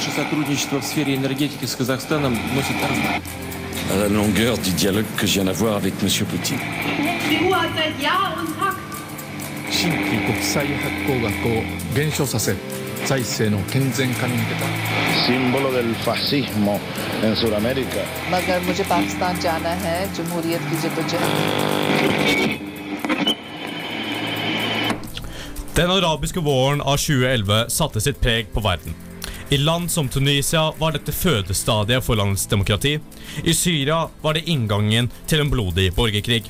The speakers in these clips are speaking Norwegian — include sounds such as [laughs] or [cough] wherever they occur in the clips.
Наше сотрудничество в сфере энергетики с Казахстаном носит à la longueur Den arabiske våren av 2011 satte sitt preg på verden. I land som Tunisia var dette fødestadiet for landets demokrati. I Syria var det inngangen til en blodig borgerkrig.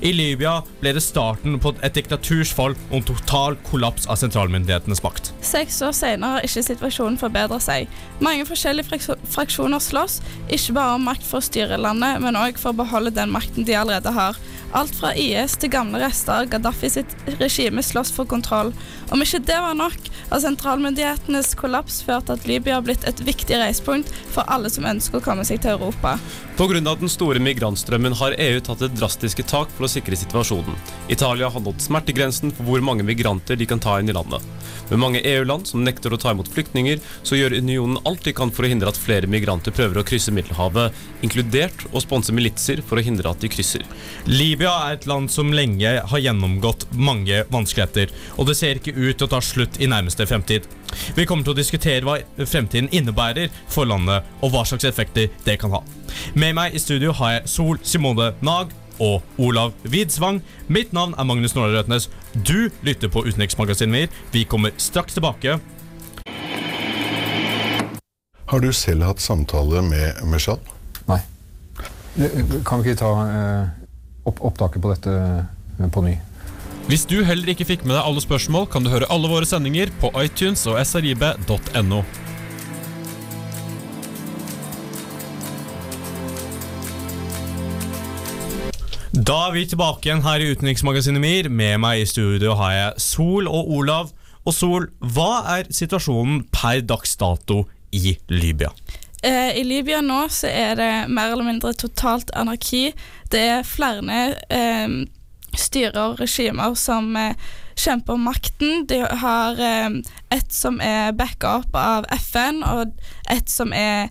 I Libya ble det starten på et diktaturs fall og en total kollaps av sentralmyndighetenes makt. Seks år senere har ikke situasjonen forbedret seg. Mange forskjellige fraksjoner slåss, ikke bare om makt for å styre landet, men òg for å beholde den makten de allerede har. Alt fra IS til gamle rester, Gaddafi sitt regime slåss for kontroll. Om ikke det var nok, har sentralmyndighetenes kollaps ført til at Libya har blitt et viktig reisepunkt for alle som ønsker å komme seg til Europa. Pga. den store migrantstrømmen har EU tatt et drastiske tak for å sikre situasjonen. Italia har nådd smertegrensen for hvor mange migranter de kan ta inn i landet. Med mange EU-land som nekter å ta imot flyktninger, så gjør unionen alt de kan for å hindre at flere migranter prøver å krysse Middelhavet, inkludert å sponse militser for å hindre at de krysser. Libya er et land som lenge har gjennomgått mange vanskeligheter, og det ser ikke ut til å ta slutt i nærmeste fremtid. Vi kommer til å diskutere hva fremtiden innebærer for landet, og hva slags effekter det kan ha. Med meg i studio har jeg Sol Simone Nag og Olav Widsvang. Mitt navn er Magnus Nordahl Røtnes. Du lytter på Utenriksmagasinet MIR. Vi kommer straks tilbake. Har du selv hatt samtale med Meshal? Nei. Kan vi ikke ta eh, opp opptaket på dette eh, på ny? Hvis du heller ikke fikk med deg alle spørsmål, kan du høre alle våre sendinger på iTunes og srib.no. Da er vi tilbake igjen her i Utenriksmagasinet MIR. Med meg i studio har jeg Sol og Olav. Og Sol, hva er situasjonen per dags dato i Libya? Eh, I Libya nå så er det mer eller mindre totalt anarki. Det er flere eh, styrer og regimer som eh, kjemper om makten. De har et som er backa opp av FN, og et som er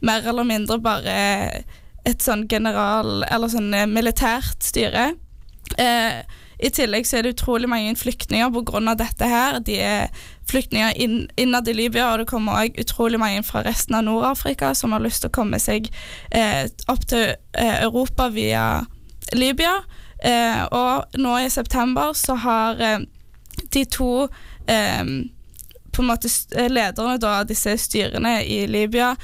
mer eller mindre bare et sånn general... Eller sånn militært styre. Eh, I tillegg så er det utrolig mange flyktninger pga. dette her. De er flyktninger inn, innad i Libya, og det kommer òg utrolig mange fra resten av Nord-Afrika som har lyst til å komme seg eh, opp til eh, Europa via Libya. Eh, og nå i september så har eh, de to eh, på en måte eh, lederne av disse styrene i Libya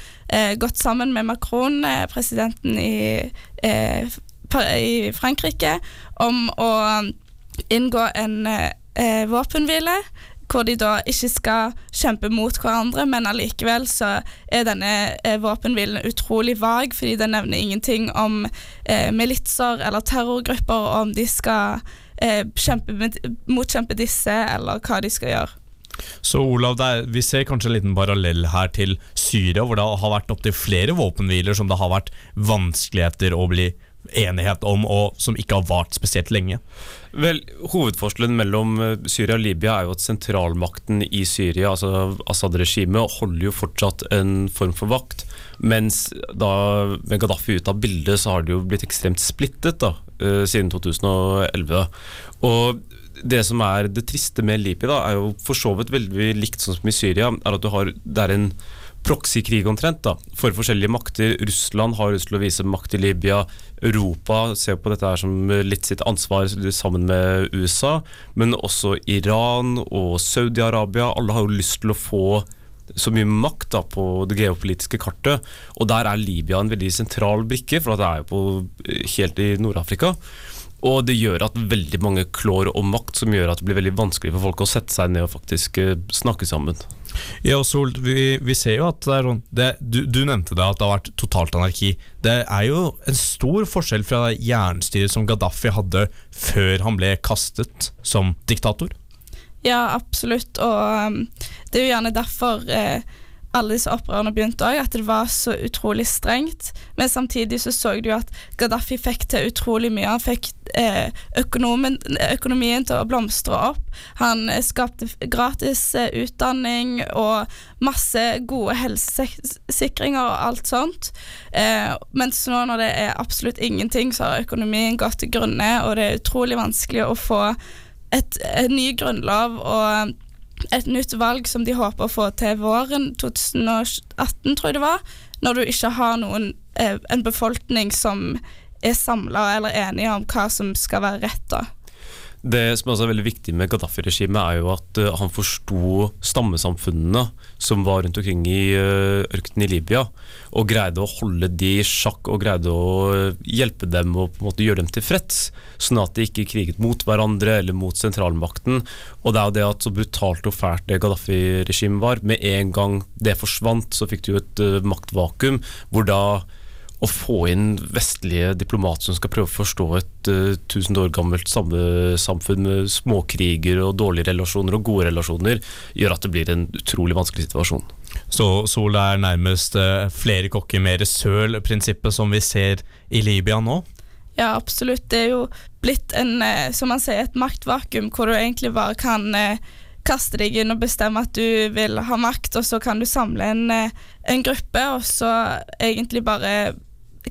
gått sammen med Macron, presidenten i, i Frankrike, om å inngå en våpenhvile. Hvor de da ikke skal kjempe mot hverandre, men allikevel så er denne eh, våpenhvilen utrolig vag, fordi den nevner ingenting om eh, militser eller terrorgrupper, og om de skal eh, kjempe motkjempe disse, eller hva de skal gjøre. Så Olav, er, Vi ser kanskje en liten parallell her til Syria, hvor det har vært opptil flere våpenhviler som det har vært vanskeligheter å bli enighet om, og som ikke har vart spesielt lenge. Vel, Hovedforskjellen mellom eh, Syria og Libya er jo at sentralmakten i Syria, altså Assad-regimet, holder jo fortsatt en form for vakt. Mens da med Gaddafi ut av bildet, så har det jo blitt ekstremt splittet da, eh, siden 2011. Og det som er det triste med Libya, da, er jo for så vidt veldig likt sånn som i Syria. er at du har, Det er en proxykrig omtrent da, for forskjellige makter. Russland har lyst til å vise makt i Libya. Europa ser på dette her som litt sitt ansvar sammen med USA. Men også Iran og Saudi-Arabia. Alle har jo lyst til å få så mye makt da, på det geopolitiske kartet. Og der er Libya en veldig sentral brikke, for det er jo på, helt i Nord-Afrika. Og det gjør at veldig mange klår om makt, som gjør at det blir veldig vanskelig for folk å sette seg ned og faktisk eh, snakke sammen. Ja, og Sol, vi, vi ser jo at det er sånn det, du, du nevnte det, at det har vært totalt anarki. Det er jo en stor forskjell fra det jernstyret som Gaddafi hadde før han ble kastet som diktator. Ja, absolutt. Og um, det er jo gjerne derfor eh, alle disse opprørene begynte òg, at det var så utrolig strengt. Men samtidig så så du at Gaddafi fikk til utrolig mye. Han fikk eh, økonomien til å blomstre opp. Han eh, skapte gratis eh, utdanning og masse gode helsesikringer og alt sånt. Eh, mens nå når det er absolutt ingenting, så har økonomien gått til grunne, og det er utrolig vanskelig å få et, et ny grunnlov og et nytt valg som de håper å få til våren 2018, tror jeg det var, når du ikke har noen, eh, en befolkning som er samla eller enige om hva som skal være rett. da. Det som også er veldig viktig med Gaddafi-regimet, er jo at eh, han forsto stammesamfunnene som var rundt omkring i uh, ørkenen i Libya, og greide å holde de i sjakk og greide å eh, hjelpe dem og på en måte gjøre dem tilfreds, sånn at de ikke kriget mot hverandre eller mot sentralmakten. Og det er jo det at så brutalt og fælt det Gaddafi-regimet var. Med en gang det forsvant, så fikk du jo et maktvakuum, hvor da å få inn vestlige diplomater som skal prøve å forstå et eh, tusen år gammelt samme samfunn med småkriger og dårlige relasjoner og gode relasjoner, gjør at det blir en utrolig vanskelig situasjon. Så Sol er nærmest uh, flere kokker, mer søl-prinsippet som vi ser i Libya nå? Ja, absolutt. Det er jo blitt en, uh, som man sier, et maktvakuum, hvor du egentlig bare kan kaste deg inn og bestemme at du vil ha makt, og så kan du samle en, en gruppe, og så egentlig bare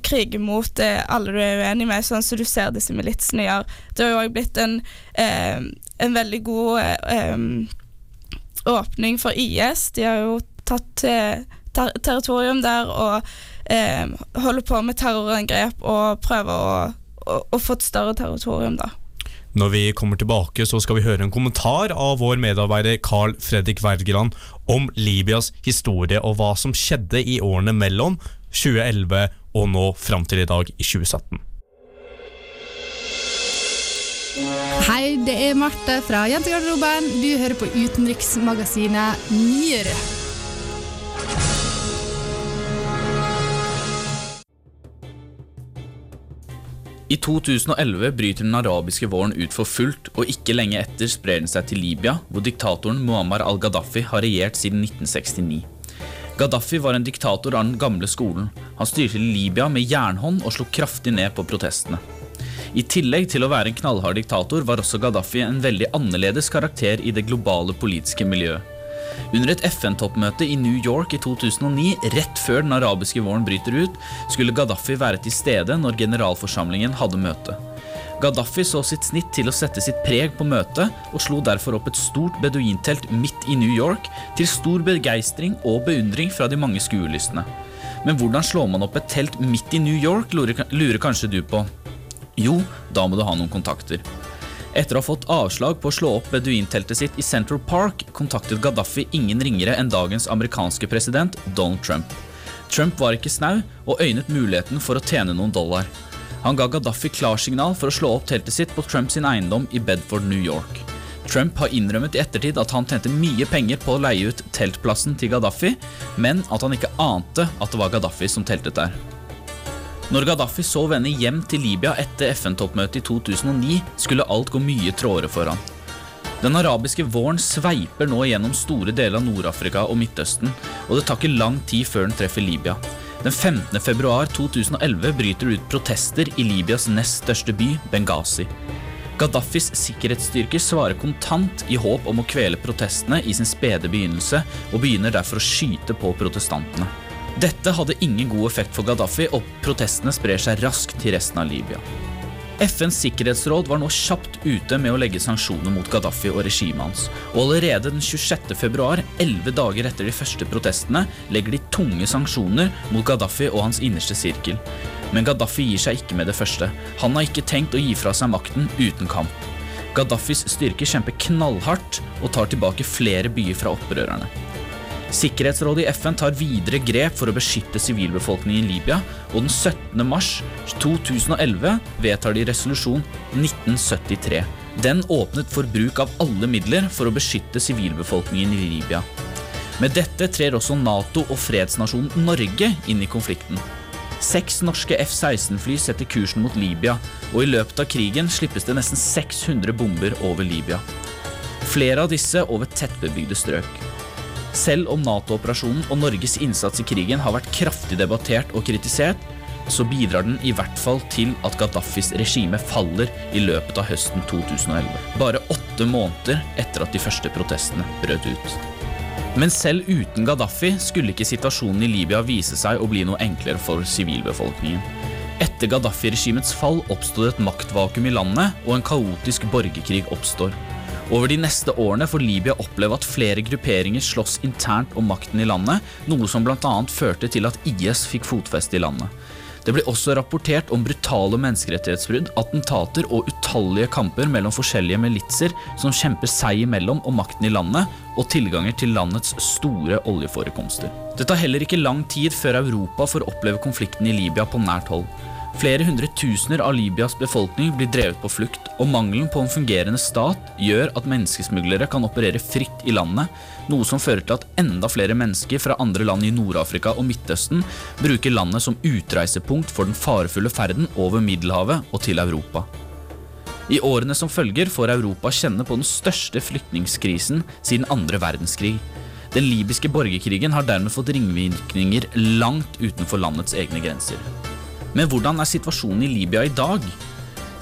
krige mot eh, alle du er uenig med, sånn som du ser disse militsene gjør. Det har jo òg blitt en, eh, en veldig god eh, åpning for IS. De har jo tatt eh, ter territorium der og eh, holder på med terrorangrep og prøver å, å, å få et større territorium, da. Når vi kommer tilbake, så skal vi høre en kommentar av vår medarbeider Carl Fredrik Wergeland om Libyas historie og hva som skjedde i årene mellom 2011 og nå fram til i dag i 2017. Hei, det er Marte fra Jentegarderoben. Du hører på utenriksmagasinet Nyere. I 2011 bryter den arabiske våren ut for fullt, og ikke lenge etter sprer den seg til Libya, hvor diktatoren Muammar al-Gaddafi har regjert siden 1969. Gaddafi var en diktator av den gamle skolen. Han styrte Libya med jernhånd og slo kraftig ned på protestene. I tillegg til å være en knallhard diktator var også Gaddafi en veldig annerledes karakter i det globale politiske miljøet. Under et FN-toppmøte i New York i 2009, rett før den arabiske våren bryter ut, skulle Gaddafi være til stede når generalforsamlingen hadde møte. Gaddafi så sitt snitt til å sette sitt preg på møtet, og slo derfor opp et stort beduintelt midt i New York, til stor begeistring og beundring fra de mange skuelystne. Men hvordan slår man opp et telt midt i New York, lurer, kanskje du på. Jo, da må du ha noen kontakter. Etter å ha fått avslag på å slå opp beduinteltet sitt i Central Park, kontaktet Gaddafi ingen ringere enn dagens amerikanske president Donald Trump. Trump var ikke snau og øynet muligheten for å tjene noen dollar. Han ga Gaddafi klarsignal for å slå opp teltet sitt på Trumps eiendom i Bedford, New York. Trump har innrømmet i ettertid at han tjente mye penger på å leie ut teltplassen til Gaddafi, men at han ikke ante at det var Gaddafi som teltet der. Når Gaddafi så vende hjem til Libya etter FN-toppmøtet i 2009, skulle alt gå mye trådere for han. Den arabiske våren sveiper nå gjennom store deler av Nord-Afrika og Midtøsten, og det tar ikke lang tid før den treffer Libya. Den 15. februar 2011 bryter det ut protester i Libyas nest største by, Benghazi. Gaddafis sikkerhetsstyrker svarer kontant i håp om å kvele protestene i sin spede begynnelse, og begynner derfor å skyte på protestantene. Dette hadde ingen god effekt for Gaddafi, og protestene sprer seg raskt til resten av Libya. FNs sikkerhetsråd var nå kjapt ute med å legge sanksjoner mot Gaddafi og regimet hans, og allerede den 26. februar, elleve dager etter de første protestene, legger de tunge sanksjoner mot Gaddafi og hans innerste sirkel. Men Gaddafi gir seg ikke med det første. Han har ikke tenkt å gi fra seg makten uten kamp. Gaddafis styrker kjemper knallhardt og tar tilbake flere byer fra opprørerne. Sikkerhetsrådet i FN tar videre grep for å beskytte sivilbefolkningen i Libya, og den 17. mars 2011 vedtar de resolusjon 1973. Den åpnet for bruk av alle midler for å beskytte sivilbefolkningen i Libya. Med dette trer også Nato og fredsnasjonen Norge inn i konflikten. Seks norske F-16-fly setter kursen mot Libya, og i løpet av krigen slippes det nesten 600 bomber over Libya. Flere av disse over tettbebygde strøk. Selv om Nato-operasjonen og Norges innsats i krigen har vært kraftig debattert og kritisert, så bidrar den i hvert fall til at Gaddafis regime faller i løpet av høsten 2011. Bare åtte måneder etter at de første protestene brøt ut. Men selv uten Gaddafi skulle ikke situasjonen i Libya vise seg å bli noe enklere for sivilbefolkningen. Etter Gaddafi-regimets fall oppstod et maktvakuum i landet, og en kaotisk borgerkrig oppstår. Over de neste årene får Libya oppleve at flere grupperinger slåss internt om makten i landet, noe som bl.a. førte til at IS fikk fotfeste i landet. Det ble også rapportert om brutale menneskerettighetsbrudd, attentater og utallige kamper mellom forskjellige militser som kjemper seg imellom om makten i landet og tilganger til landets store oljeforekomster. Det tar heller ikke lang tid før Europa får oppleve konflikten i Libya på nært hold. Flere hundre tusener av Libyas befolkning blir drevet på flukt, og mangelen på en fungerende stat gjør at menneskesmuglere kan operere fritt i landet, noe som fører til at enda flere mennesker fra andre land i Nord-Afrika og Midtøsten bruker landet som utreisepunkt for den farefulle ferden over Middelhavet og til Europa. I årene som følger får Europa kjenne på den største flyktningskrisen siden andre verdenskrig. Den libyske borgerkrigen har dermed fått ringvirkninger langt utenfor landets egne grenser. Men hvordan er situasjonen i Libya i dag?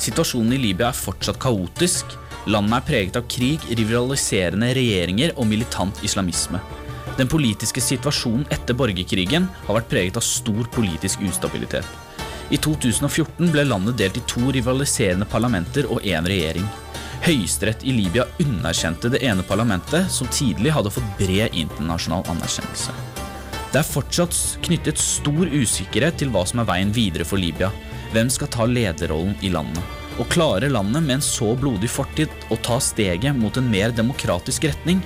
Situasjonen i Libya er fortsatt kaotisk. Landet er preget av krig, rivaliserende regjeringer og militant islamisme. Den politiske situasjonen etter borgerkrigen har vært preget av stor politisk ustabilitet. I 2014 ble landet delt i to rivaliserende parlamenter og én regjering. Høyesterett i Libya underkjente det ene parlamentet, som tidlig hadde fått bred internasjonal anerkjennelse. Det er fortsatt knyttet stor usikkerhet til hva som er veien videre for Libya. Hvem skal ta lederrollen i landet? Og klarer landet med en så blodig fortid å ta steget mot en mer demokratisk retning?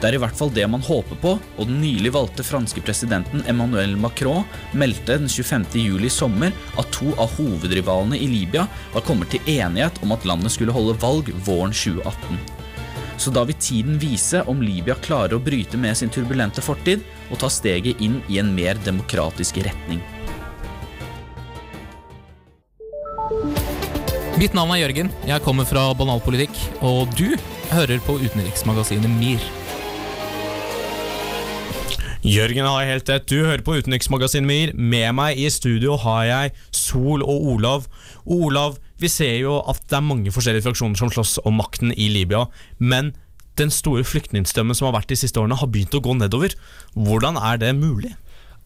Det er i hvert fall det man håper på, og den nylig valgte franske presidenten Emmanuel Macron meldte den 25. juli i sommer at to av hovedrivalene i Libya var kommet til enighet om at landet skulle holde valg våren 2018. Så da vil tiden vise om Libya klarer å bryte med sin turbulente fortid og ta steget inn i en mer demokratisk retning. Mitt navn er Jørgen, jeg kommer fra Banalpolitikk, og du hører på utenriksmagasinet MIR. Jørgen har helt rett. Du hører på Utenriksmagasinet MIR. Med meg i studio har jeg Sol og Olav. Olav, vi ser jo at det er mange forskjellige fraksjoner som slåss om makten i Libya, men den store flyktningstrømmen som har vært de siste årene, har begynt å gå nedover. Hvordan er det mulig?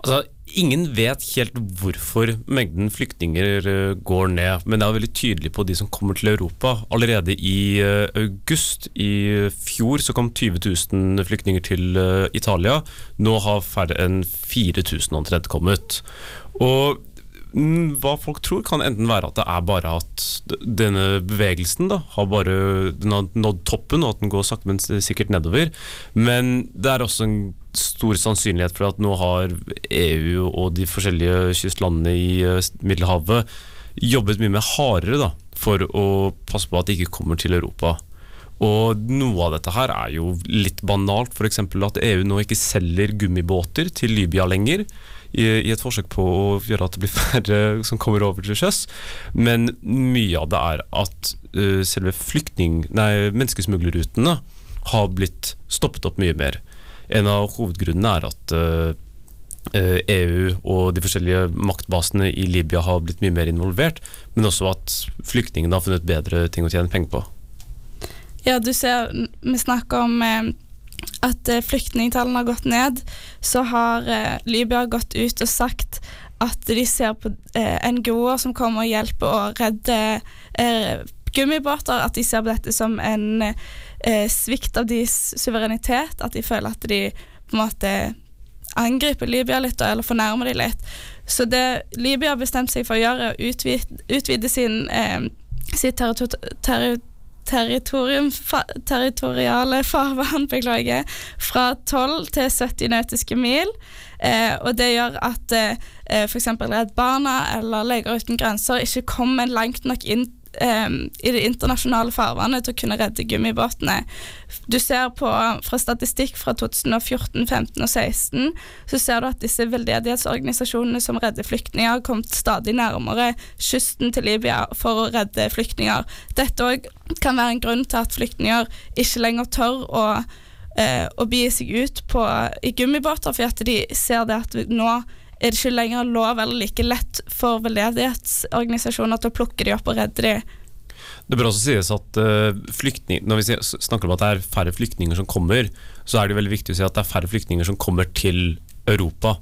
Altså, Ingen vet helt hvorfor mengden flyktninger eh, går ned, men det er veldig tydelig på de som kommer til Europa. Allerede i eh, august i fjor så kom 20 000 flyktninger til eh, Italia. Nå har færre enn 4000 omtrent kommet. Og Mm, hva folk tror, kan enten være at det er bare at denne bevegelsen da, har bare den har nådd toppen, og at den går sakte, men sikkert nedover. Men det er også en stor sannsynlighet for at nå har EU og de forskjellige kystlandene i uh, Middelhavet jobbet mye mer hardere da, for å passe på at de ikke kommer til Europa. Og Noe av dette her er jo litt banalt, f.eks. at EU nå ikke selger gummibåter til Libya lenger i, et forsøk på å gjøre at det blir [laughs] færre som kommer over til sjøs. Men mye av det er at uh, selve flyktning... Nei, menneskesmuglerrutene har blitt stoppet opp mye mer. En av hovedgrunnene er at uh, eh, EU eh, e og de forskjellige maktbasene i Libya har blitt mye mer involvert, men også at flyktningene har funnet bedre ting å tjene penger på. Ja, du ser, vi snakker om eh, at flyktningtallene har gått ned, så har Libya gått ut og sagt at de ser på NGO-er som kommer og hjelper å redde eh, gummibåter, at de ser på dette som en eh, svikt av deres suverenitet, at de føler at de på en måte angriper Libya litt, eller fornærmer dem litt. Så det Libya har bestemt seg for å gjøre, er å utvide, utvide sin, eh, sitt territorium territoriale farvann, [laughs] beklager, fra 12 til 70 nautiske mil. Eh, og det gjør at eh, f.eks. Redd Barna eller Leger uten grenser ikke kommer langt nok inn um, i det internasjonale farvannet til å kunne redde gummibåtene. Du ser på, Fra statistikk fra 2014, 15 og 16 så ser du at disse veldedighetsorganisasjonene som redder flyktninger, har kommet stadig nærmere kysten til Libya for å redde flyktninger. Dette òg kan være en grunn til at flyktninger ikke lenger tør å eh, å begi seg ut på, i gummibåter, for at de ser det at nå er det ikke lenger lov eller like lett for veldedighetsorganisasjoner til å plukke de opp og redde de. Det bør også sies at uh, flyktning, Når vi snakker om at det er færre flyktninger som kommer, så er det veldig viktig å si at det er færre flyktninger som kommer til Europa.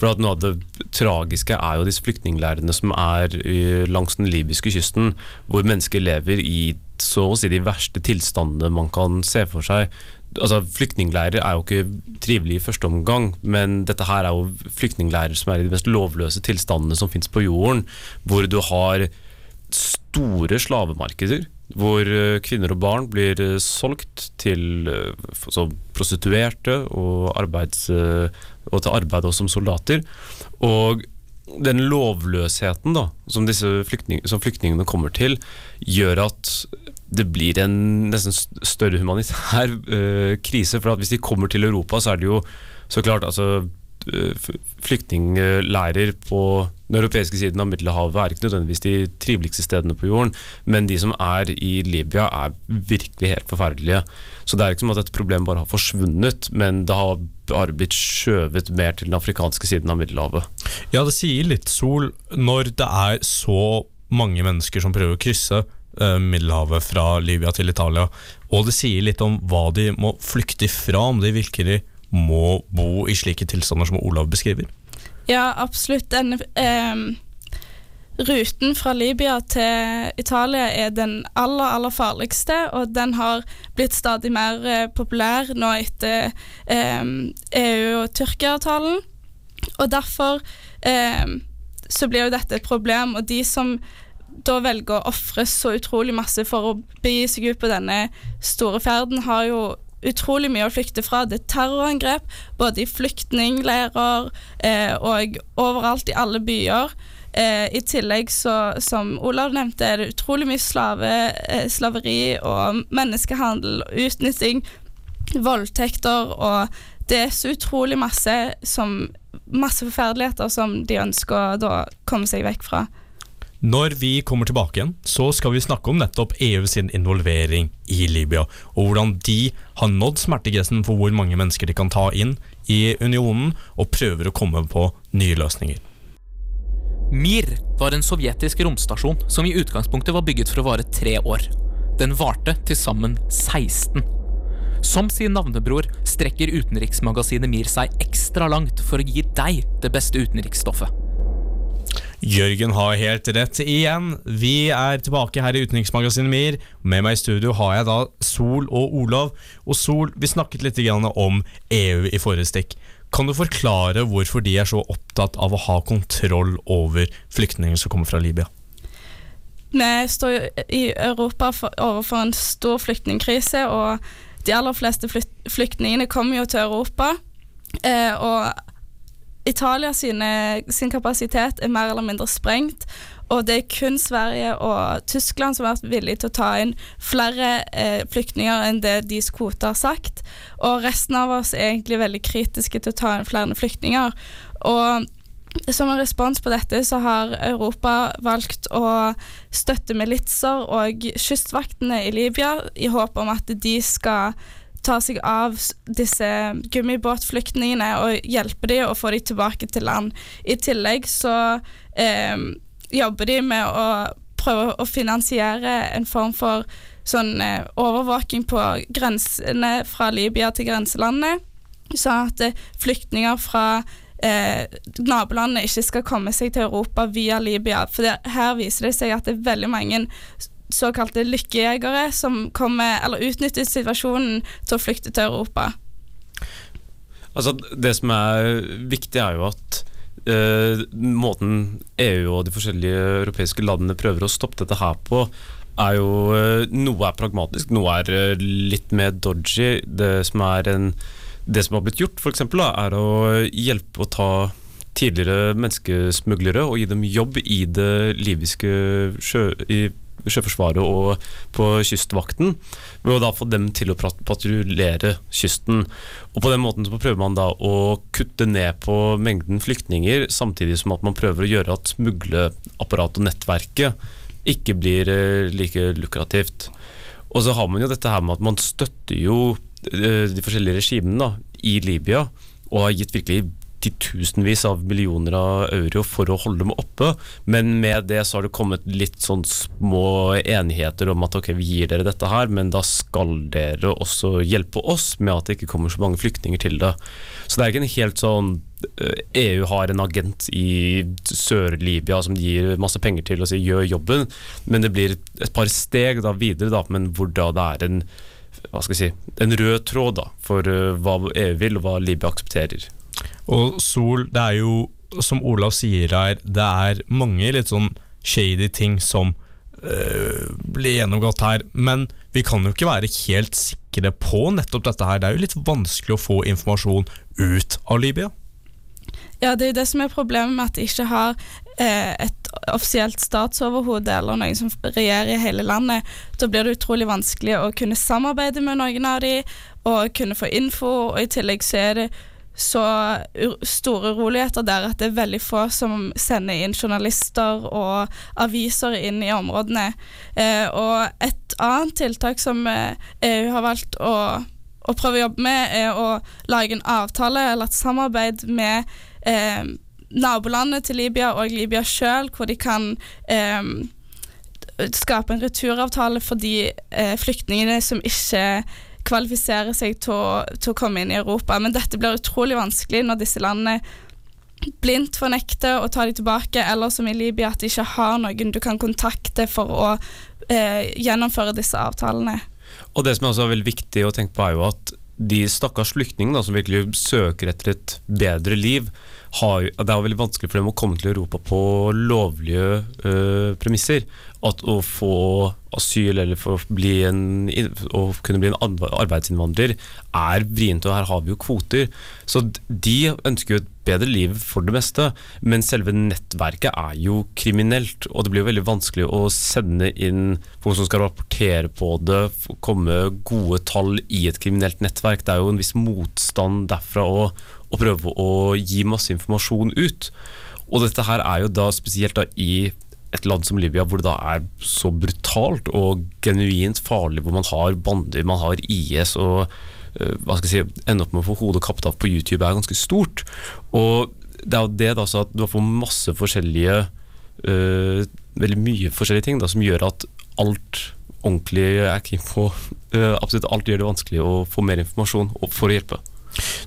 For Noe av det tragiske er jo disse flyktningleirene som er langs den libyske kysten, hvor mennesker lever i så å si de verste tilstandene man kan se for seg. Altså, Flyktningleirer er jo ikke trivelige i første omgang, men dette her er jo flyktningleirer som er i de mest lovløse tilstandene som fins på jorden, hvor du har store slavemarkeder hvor eh, kvinner og barn blir eh, solgt til eh, prostituerte og, arbeids, og til arbeid også som soldater. Og den lovløsheten da, som flyktning, som flyktningene kommer til, gjør at det blir en nesten større humanitær uh, krise. For hvis de kommer til Europa, så er det jo så klart altså eh, Flyktningleirer på den europeiske siden av Middelhavet er ikke nødvendigvis de triveligste stedene på jorden, men de som er i Libya, er virkelig helt forferdelige. Så det er ikke som at dette problemet bare har forsvunnet, men det har bare blitt skjøvet mer til den afrikanske siden av Middelhavet. Ja, det sier litt sol når det er så mange mennesker som prøver å krysse Middelhavet fra Libya til Italia, og det sier litt om hva de må flykte ifra, om de virkelig må bo i slike tilstander som Olav beskriver. Ja, absolutt. Den eh, ruten fra Libya til Italia er den aller, aller farligste, og den har blitt stadig mer eh, populær nå etter eh, EU- og Tyrkia-avtalen. Og derfor ehm, så blir jo dette et problem, og de som da velger å ofre så utrolig masse for å begi seg ut på denne store ferden, har jo utrolig mye å flykte fra. Det er terrorangrep, både i flyktningleirer eh, og overalt i alle byer. Eh, I tillegg, så, som Olav nevnte, er det utrolig mye slave, eh, slaveri og menneskehandel og utnytting, voldtekter, og det er så utrolig masse som Masse forferdeligheter som de ønsker å da komme seg vekk fra. Når vi kommer tilbake igjen, så skal vi snakke om nettopp EU sin involvering i Libya, og hvordan de har nådd smertegrensen for hvor mange mennesker de kan ta inn i unionen, og prøver å komme på nye løsninger. Mir var en sovjetisk romstasjon som i utgangspunktet var bygget for å vare tre år. Den varte til sammen 16. Som sin navnebror strekker utenriksmagasinet Mir seg ekstra langt for å gi deg det beste utenriksstoffet. Jørgen har helt rett igjen. Vi er tilbake her i Utenriksmagasinet MIR. Med meg i studio har jeg da Sol og Olav. Og Sol, vi snakket litt om EU i forrige stikk. Kan du forklare hvorfor de er så opptatt av å ha kontroll over flyktninger som kommer fra Libya? Vi står i Europa overfor en stor flyktningkrise, og de aller fleste flyktningene kommer jo til Europa. Eh, og Italia sine, sin kapasitet er mer eller mindre sprengt, og det er kun Sverige og Tyskland som har vært villige til å ta inn flere eh, flyktninger enn det deres kvote har sagt. Og resten av oss er egentlig veldig kritiske til å ta inn flere flyktninger. Og som en respons på dette så har Europa valgt å støtte militser og kystvaktene i Libya i håp om at de skal ta seg av disse gummibåtflyktningene og hjelpe dem og få dem tilbake til land. I tillegg så eh, jobber de med å prøve å finansiere en form for sånn eh, overvåking på grensene fra Libya til grenselandet, sånn at eh, flyktninger fra eh, nabolandene ikke skal komme seg til Europa via Libya. For det, her viser det seg at det er veldig mange såkalte lykkejegere som kommer, eller utnytter situasjonen til å flykte til Europa. Altså, det som er viktig, er jo at eh, måten EU og de forskjellige europeiske landene prøver å stoppe dette her på, er jo eh, Noe er pragmatisk, noe er eh, litt mer dodgy. Det som, en, det som har blitt gjort, for da, er å hjelpe å ta tidligere menneskesmuglere og gi dem jobb i det libyske sjø, i Sjøforsvaret og på Kystvakten, ved å da få dem til å pat- patruljere kysten. Og På den måten så prøver man da å kutte ned på mengden flyktninger, samtidig som at man prøver å gjøre at smugleapparatet og nettverket ikke blir eh, like lukrativt. Og så har man jo dette her med at man støtter jo eh, de forskjellige regimene da, i Libya, og har gitt virkelig titusenvis av millioner av euro for å holde dem oppe. Men med det så har det kommet litt sånn små enigheter om at ok, vi gir dere dette her, men da skal dere også hjelpe oss med at det ikke kommer så mange flyktninger til det. Så det er ikke en helt sånn eh, EU har en agent i Sør-Libya som gir masse penger til og sier gjør jobben, men det blir et par steg da videre, da, men hvor da det er en hva skal jeg si, en rød tråd da, for eh, hva EU vil og hva Libya aksepterer. Og Sol, det er jo, som Olav sier her, det er mange litt sånn shady ting som øh, blir gjennomgått her. Men vi kan jo ikke være helt sikre på nettopp dette her. Det er jo litt vanskelig å få informasjon ut av Libya. Ja, det er jo det som er problemet med at de ikke har eh, et offisielt statsoverhode eller noen som regjerer i hele landet. Da blir det utrolig vanskelig å kunne samarbeide med noen av de, og kunne få info, og i tillegg så er det så store uroligheter der at det er veldig få som sender inn journalister og aviser inn i områdene. Eh, og et annet tiltak som eh, EU har valgt å, å prøve å jobbe med, er å lage en avtale eller et samarbeid med eh, nabolandet til Libya og Libya sjøl, hvor de kan eh, skape en returavtale for de eh, flyktningene som ikke kvalifiserer seg til å, til å komme inn i Europa. Men dette blir utrolig vanskelig når disse landene blindt fornekter å ta dem tilbake, eller som i Libya, at de ikke har noen du kan kontakte for å eh, gjennomføre disse avtalene. Og det som er også veldig viktig å tenke på er jo at de stakkars flyktningene som virkelig søker etter et bedre liv, har, det er veldig vanskelig for dem å komme til Europa på lovlige øh, premisser. At å få asyl eller for å, bli en, å kunne bli en arbe- arbeidsinnvandrer er vrient, og her har vi jo kvoter. Så de ønsker jo et bedre liv for det meste, men selve nettverket er jo kriminelt. Og det blir jo veldig vanskelig å sende inn folk som skal rapportere på det, komme gode tall i et kriminelt nettverk. Det er jo en viss motstand derfra å, å prøve å gi masse informasjon ut. Og dette her er jo da spesielt da i et land som Libya, hvor det da er så brutalt og genuint farlig, hvor man har bander, man har IS og eh, hva skal jeg si, ende opp med å få hodet kappet av på YouTube er ganske stort. Og det er jo det da så at du har fått masse forskjellige eh, Veldig mye forskjellige ting da, som gjør at alt ordentlig er keen på eh, Absolutt alt gjør det vanskelig å få mer informasjon og for å hjelpe.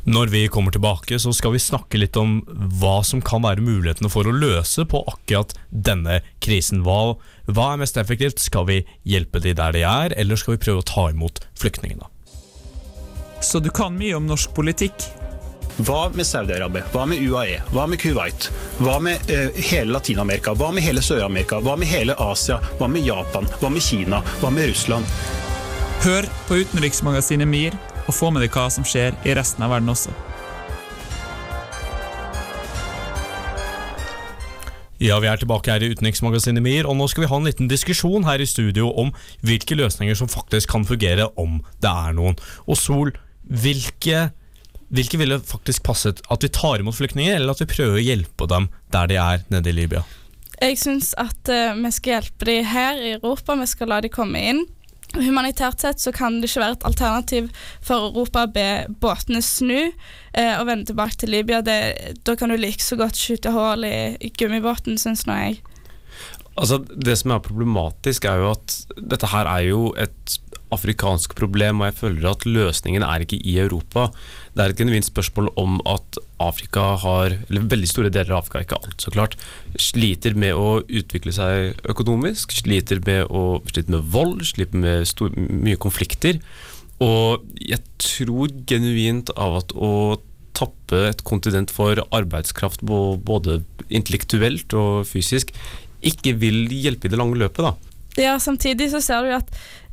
Når vi kommer tilbake, så skal vi snakke litt om hva som kan være mulighetene for å løse på akkurat denne krisen. Hva, hva er mest effektivt? Skal vi hjelpe de der de er, eller skal vi prøve å ta imot flyktningene? Så du kan mye om norsk politikk? Hva med Saudi-Arabia? Hva med UAE? Hva med Kuwait? Hva med uh, hele Latin-Amerika? Hva med hele Sør-Amerika? Hva med hele Asia? Hva med Japan? Hva med Kina? Hva med Russland? Hør på utenriksmagasinet MIR, og få med deg hva som skjer i resten av verden også. Ja, vi er tilbake her i Utenriksmagasinet MIR, og nå skal vi ha en liten diskusjon her i studio om hvilke løsninger som faktisk kan fungere, om det er noen. Og Sol, hvilke, hvilke ville faktisk passet? At vi tar imot flyktninger, eller at vi prøver å hjelpe dem der de er nede i Libya? Jeg syns at uh, vi skal hjelpe dem her i Europa, vi skal la dem komme inn. Humanitært sett så kan det ikke være et alternativ for Europa å be båtene snu eh, og vende tilbake til Libya. Det, da kan du like så godt skyte hull i, gummibåten, syns nå jeg. Altså, det som er problematisk, er jo at dette her er jo et afrikansk problem, og jeg føler at løsningen er ikke i Europa. Det er et genuint spørsmål om at Afrika har, eller veldig store deler av Afrika, ikke alt så klart, sliter med å utvikle seg økonomisk, sliter med, å, sliter med vold, sliter med stor, mye konflikter. Og jeg tror genuint av at å tappe et kontinent for arbeidskraft både intellektuelt og fysisk ikke vil hjelpe i det lange løpet, da. Ja, Samtidig så ser du at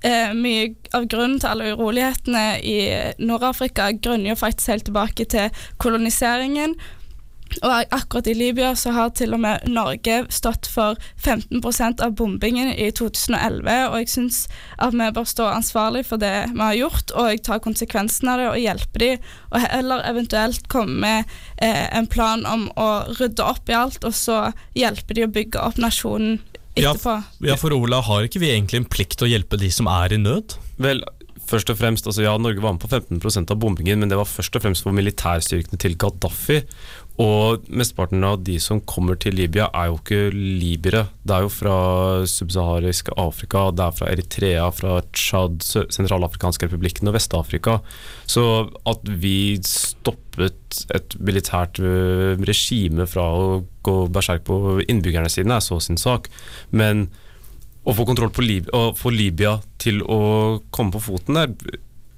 eh, mye av grunnen til alle urolighetene i Nord-Afrika grunner jo faktisk helt tilbake til koloniseringen. Og akkurat i Libya så har til og med Norge stått for 15% av bombingen i 2011, og jeg syns at vi bør stå ansvarlig for det vi har gjort, og jeg tar konsekvensen av det og hjelper dem, og heller eventuelt komme med eh, en plan om å rydde opp i alt, og så hjelpe de å bygge opp nasjonen Ja, etterpå. ja, for Ola, har ikke vi egentlig en plikt til å hjelpe de som er i nød? Vel, først og fremst, altså ja, Norge var med på 15% av bombingen, men det var først og fremst for militærstyrkene til Gaddafi. Og mesteparten av de som kommer til Libya, er jo ikke libyere. Det er jo fra subsaharisk Afrika, det er fra Eritrea, fra Tsjad, Sentralafrikanske republikken og Vest-Afrika. Så at vi stoppet et militært regime fra å gå berserk på innbyggerne sine, er så sin sak. Men å få kontroll på Lib og få Libya til å komme på foten der,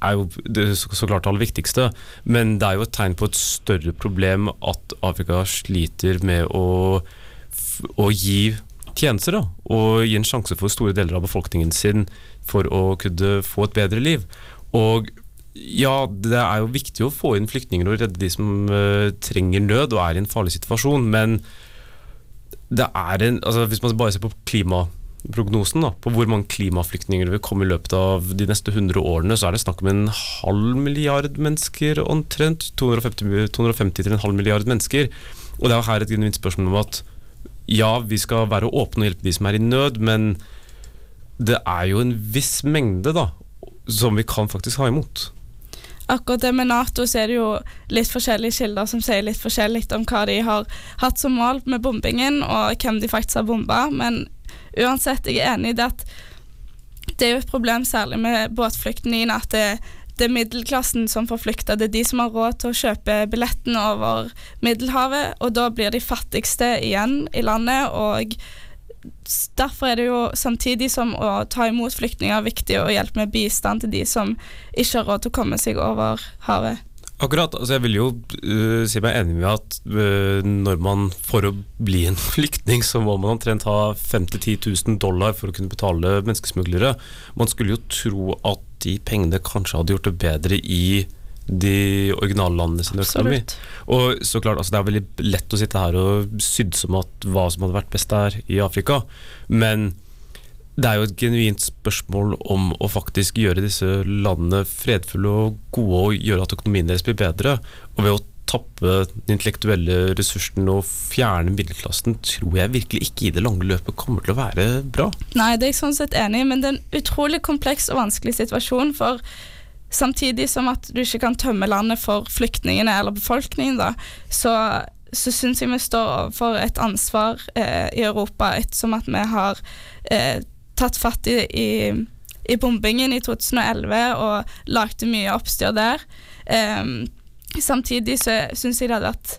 er jo det så, klart det aller viktigste. Men det er jo et tegn på et større problem at Afrika sliter med å, å gi tjenester. Da, og gi en sjanse for store deler av befolkningen sin for å kunne få et bedre liv. Og ja, det er jo viktig å få inn flyktninger og redde de som uh, trenger nød og er i en farlig situasjon, men det er en, altså Hvis man bare ser på klimaprognosen, da, på hvor mange klimaflyktninger det vil komme i løpet av de neste 100 årene, så er det snakk om en halv milliard mennesker omtrent. 250, 250 til en halv milliard mennesker. Og det er jo her et genuint spørsmål om at ja, vi skal være åpne og hjelpe de som er i nød, men det er jo en viss mengde da, som vi kan faktisk ha imot. Akkurat det med Nato så er det jo litt forskjellige kilder som sier litt forskjellig om hva de har hatt som mål med bombingen, og hvem de faktisk har bomba. Men uansett, jeg er enig i det at det er jo et problem særlig med båtflyktningene at det, det er middelklassen som får flykte. Det er de som har råd til å kjøpe billetten over Middelhavet, og da blir de fattigste igjen i landet. og Derfor er det jo samtidig som å ta imot flyktninger viktig å hjelpe med bistand til de som ikke har råd til å komme seg over havet. Akkurat, altså jeg vil jo uh, si meg enig med at uh, når man for å bli en [laughs] flyktning, så må man omtrent ha 5 000-10 000 dollar for å kunne betale menneskesmuglere. Man skulle jo tro at de pengene kanskje hadde gjort det bedre i de originallandene sin økonomi. Og så klart, altså Det er veldig lett å sitte her og sydde om at hva som hadde vært best der i Afrika, men det er jo et genuint spørsmål om å faktisk gjøre disse landene fredfulle og gode og gjøre at økonomien deres blir bedre. Og ved å tappe den intellektuelle ressursen og fjerne middelklassen, tror jeg virkelig ikke i det lange løpet kommer til å være bra. Nei, det er jeg sånn sett enig i, men det er en utrolig kompleks og vanskelig situasjon. For samtidig som at du ikke kan tømme landet for flyktningene eller befolkningen, da, så, så syns jeg vi står overfor et ansvar eh, i Europa ettersom at vi har eh, tatt fatt i, i, i bombingen i 2011 og lagde mye oppstyr der. Um, samtidig så syns jeg det hadde vært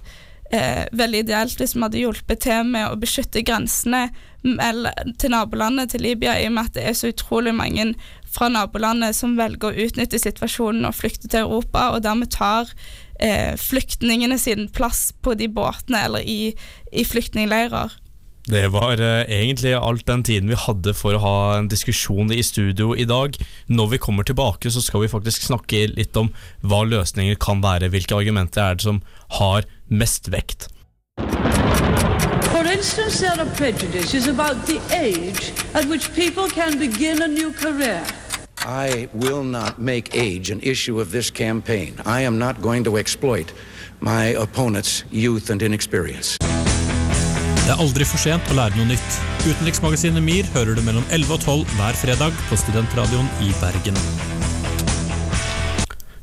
eh, veldig ideelt hvis vi hadde hjulpet til med å beskytte grensene til nabolandet til Libya, i og med at det er så utrolig mange fra nabolandet som velger å utnytte situasjonen og flykte til Europa, og dermed tar eh, flyktningene sin plass på de båtene eller i, i flyktningleirer. Det var eh, egentlig alt den tiden vi hadde for å ha en diskusjon i studio i dag. Når vi kommer tilbake, så skal vi faktisk snakke litt om hva løsninger kan være. Hvilke argumenter er det som har mest vekt? For instance, there are prejudices about the age at which people can begin a new career. I will not make age an issue of this campaign. I am not going to exploit my opponent's youth and inexperience. Det er aldri for sent å lære noe nytt. Utenriksmagasinet MIR hører du mellom 11 og 12 hver fredag på Studentradioen i Bergen.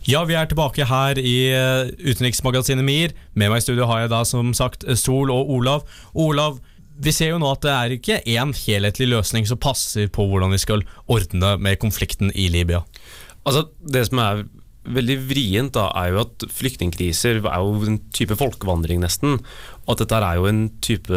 Ja, vi er tilbake her i eh, utenriksmagasinet MIR. Med meg i studio har jeg da som sagt Sol og Olav. Olav, vi ser jo nå at det er ikke én helhetlig løsning som passer på hvordan vi skal ordne med konflikten i Libya. Altså, Det som er veldig vrient, da, er jo at flyktningkriser er jo en type folkevandring, nesten. At dette er jo en type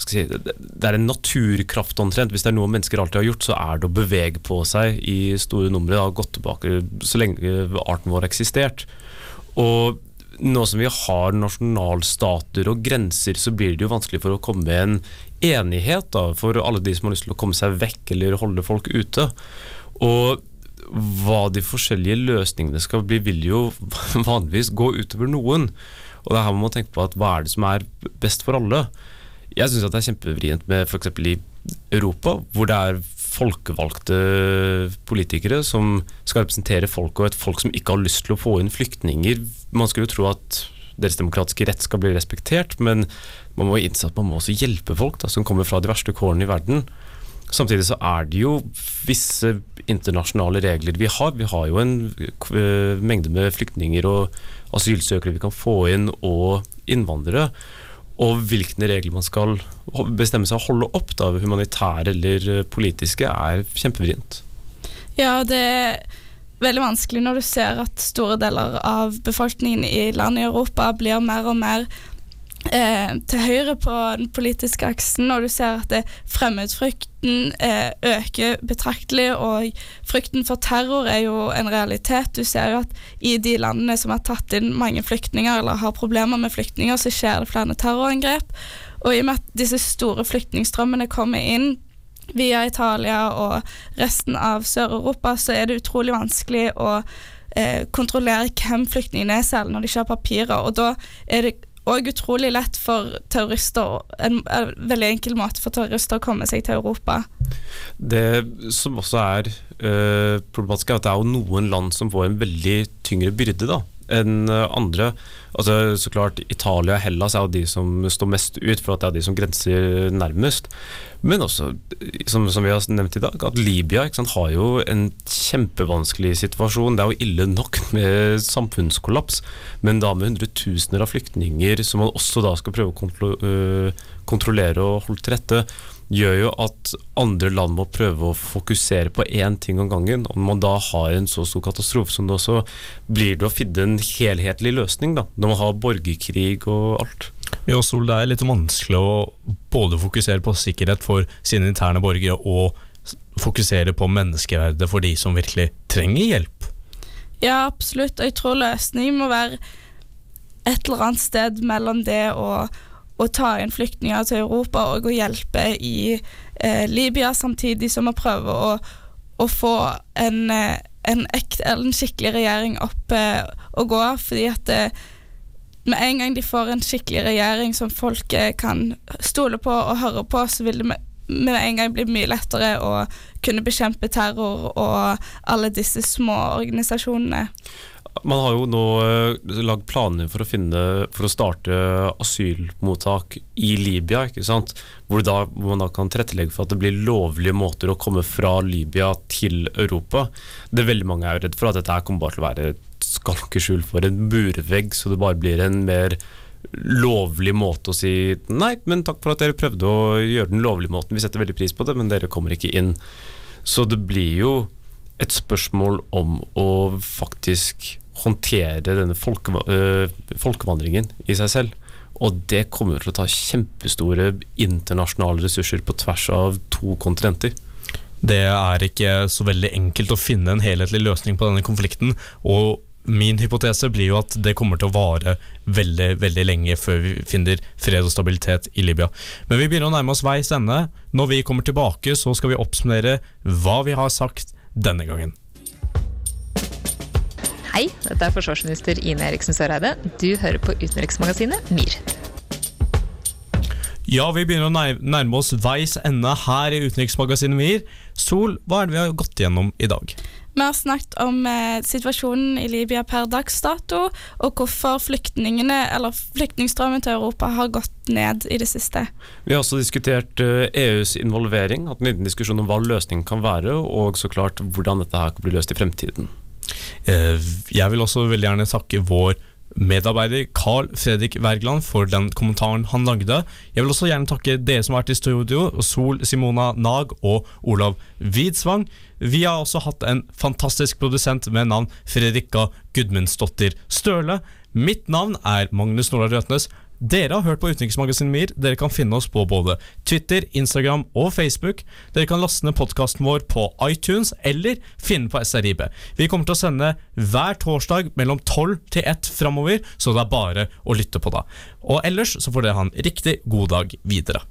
hva skal jeg si, Det er en naturkraft omtrent. Hvis det er noe mennesker alltid har gjort, så er det å bevege på seg i store numre. Det har gått tilbake så lenge arten vår har eksistert. Og nå som vi har nasjonalstater og grenser, så blir det jo vanskelig for å komme med en enighet da, for alle de som har lyst til å komme seg vekk eller holde folk ute. Og hva de forskjellige løsningene skal bli, vil jo [laughs] vanligvis gå utover noen. Og det er her man må tenke på at hva er det som er best for alle? Jeg syns det er kjempevrient med f.eks. i Europa, hvor det er folkevalgte politikere som skal representere folk, og et folk som ikke har lyst til å få inn flyktninger. Man skulle jo tro at deres demokratiske rett skal bli respektert, men man må innse at man må også hjelpe folk da, som kommer fra de verste kårene i verden. Samtidig så er det jo visse internasjonale regler vi har. Vi har jo en eh, mengde med flyktninger og asylsøkere vi kan få inn, og innvandrere. Og hvilke regler man skal bestemme seg å holde opp, da, humanitære eller eh, politiske, er kjempevrient. Ja, det er veldig vanskelig når du ser at store deler av befolkningen i land i Europa blir mer og mer eh, til høyre på den politiske aksen, og du ser at fremmedfrykten eh, øker betraktelig, og frykten for terror er jo en realitet. Du ser jo at i de landene som har tatt inn mange flyktninger, eller har problemer med flyktninger, så skjer det flere terrorangrep. Og i og med at disse store flyktningstrømmene kommer inn via Italia og resten av Sør-Europa, så er det utrolig vanskelig å eh, kontrollere hvem flyktningene er, selv når de ikke har papirer. Og da er det òg utrolig lett for terrorister en, en veldig enkel måte for terrorister å komme seg til Europa. Det som også er uh, problematisk, er at det er jo noen land som får en veldig tyngre byrde da, enn andre. Altså, så klart Italia og Hellas er jo de som står mest ut, for at det er de som grenser nærmest. Men også, som, som vi har nevnt i dag, at Libya sant, har jo en kjempevanskelig situasjon. Det er jo ille nok med samfunnskollaps, men da med hundretusener av flyktninger som man også da skal prøve å kontro øh, kontrollere og holde til rette, gjør jo at andre land må prøve å fokusere på én ting om gangen. Om man da har en så stor katastrofe som det også, blir det å finne en helhetlig løsning, da, når man har borgerkrig og alt. Ja, Sol, det er litt vanskelig å både fokusere på sikkerhet for sine interne borgere og fokusere på menneskeverdet for de som virkelig trenger hjelp. Ja, absolutt. Og jeg tror løsningen må være et eller annet sted mellom det å, å ta inn flyktninger til Europa og å hjelpe i eh, Libya, samtidig som å prøve å, å få en, eh, en, ekte, en skikkelig regjering opp eh, å gå. Fordi at eh, med en gang de får en skikkelig regjering som folk eh, kan stole på og høre på, så vil det med, en gang bli mye lettere å kunne bekjempe terror og alle disse små organisasjonene. Man har jo nå uh, lagd planer for å, finne, for å starte asylmottak i Libya, ikke sant? Hvor, da, hvor man da kan tilrettelegge for at det blir lovlige måter å komme fra Libya til Europa. Det veldig mange er redd for, at dette her kommer bare til å være et skalkeskjul for en burvegg, så det bare blir en mer lovlig måte å si nei, men takk for at dere prøvde å gjøre den lovlige måten, vi setter veldig pris på det, men dere kommer ikke inn. Så det blir jo et spørsmål om å faktisk håndtere denne folke, øh, folkevandringen i seg selv. Og det kommer til å ta kjempestore internasjonale ressurser på tvers av to kontinenter. Det er ikke så veldig enkelt å finne en helhetlig løsning på denne konflikten. og Min hypotese blir jo at det kommer til å vare veldig veldig lenge før vi finner fred og stabilitet i Libya. Men vi begynner å nærme oss veis ende. Når vi kommer tilbake, så skal vi oppsummere hva vi har sagt denne gangen. Hei, dette er forsvarsminister Ine Eriksen Søreide. Du hører på utenriksmagasinet MIR. Ja, vi begynner å nærme oss veis ende her i utenriksmagasinet MIR. Sol, hva er det vi har gått gjennom i dag? Vi har snakket om eh, situasjonen i Libya per dags dato, og hvorfor flyktningene, eller flyktningstrømmen til Europa har gått ned i det siste. Vi har også diskutert eh, EUs involvering, hatt en liten diskusjon om hva løsningen kan være, og så klart hvordan dette her kan bli løst i fremtiden. Eh, jeg vil også veldig gjerne takke vår medarbeider Carl Fredrik Wergeland for den kommentaren han lagde. Jeg vil også gjerne takke dere som har vært i studio, Sol Simona Nag og Olav Widsvang. Vi har også hatt en fantastisk produsent med navn Fredrikka Gudmundsdottir Støle. Mitt navn er Magnus Nordahl Røtnes. Dere har hørt på Utenriksmagasinet MIR. Dere kan finne oss på både Twitter, Instagram og Facebook. Dere kan laste ned podkasten vår på iTunes eller finne på SRIB. Vi kommer til å sende hver torsdag mellom 12 til 1 framover, så det er bare å lytte på da. Og ellers så får dere ha en riktig god dag videre.